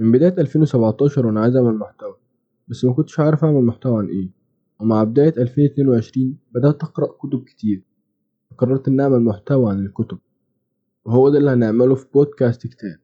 من بداية 2017 وأنا عايز أعمل محتوى بس ما كنتش عارف أعمل محتوى عن إيه. ومع بداية 2022 بدأت أقرأ كتب كتير. فقررت إني أعمل محتوى عن الكتب وهو ده اللي هنعمله في بودكاست كتاب.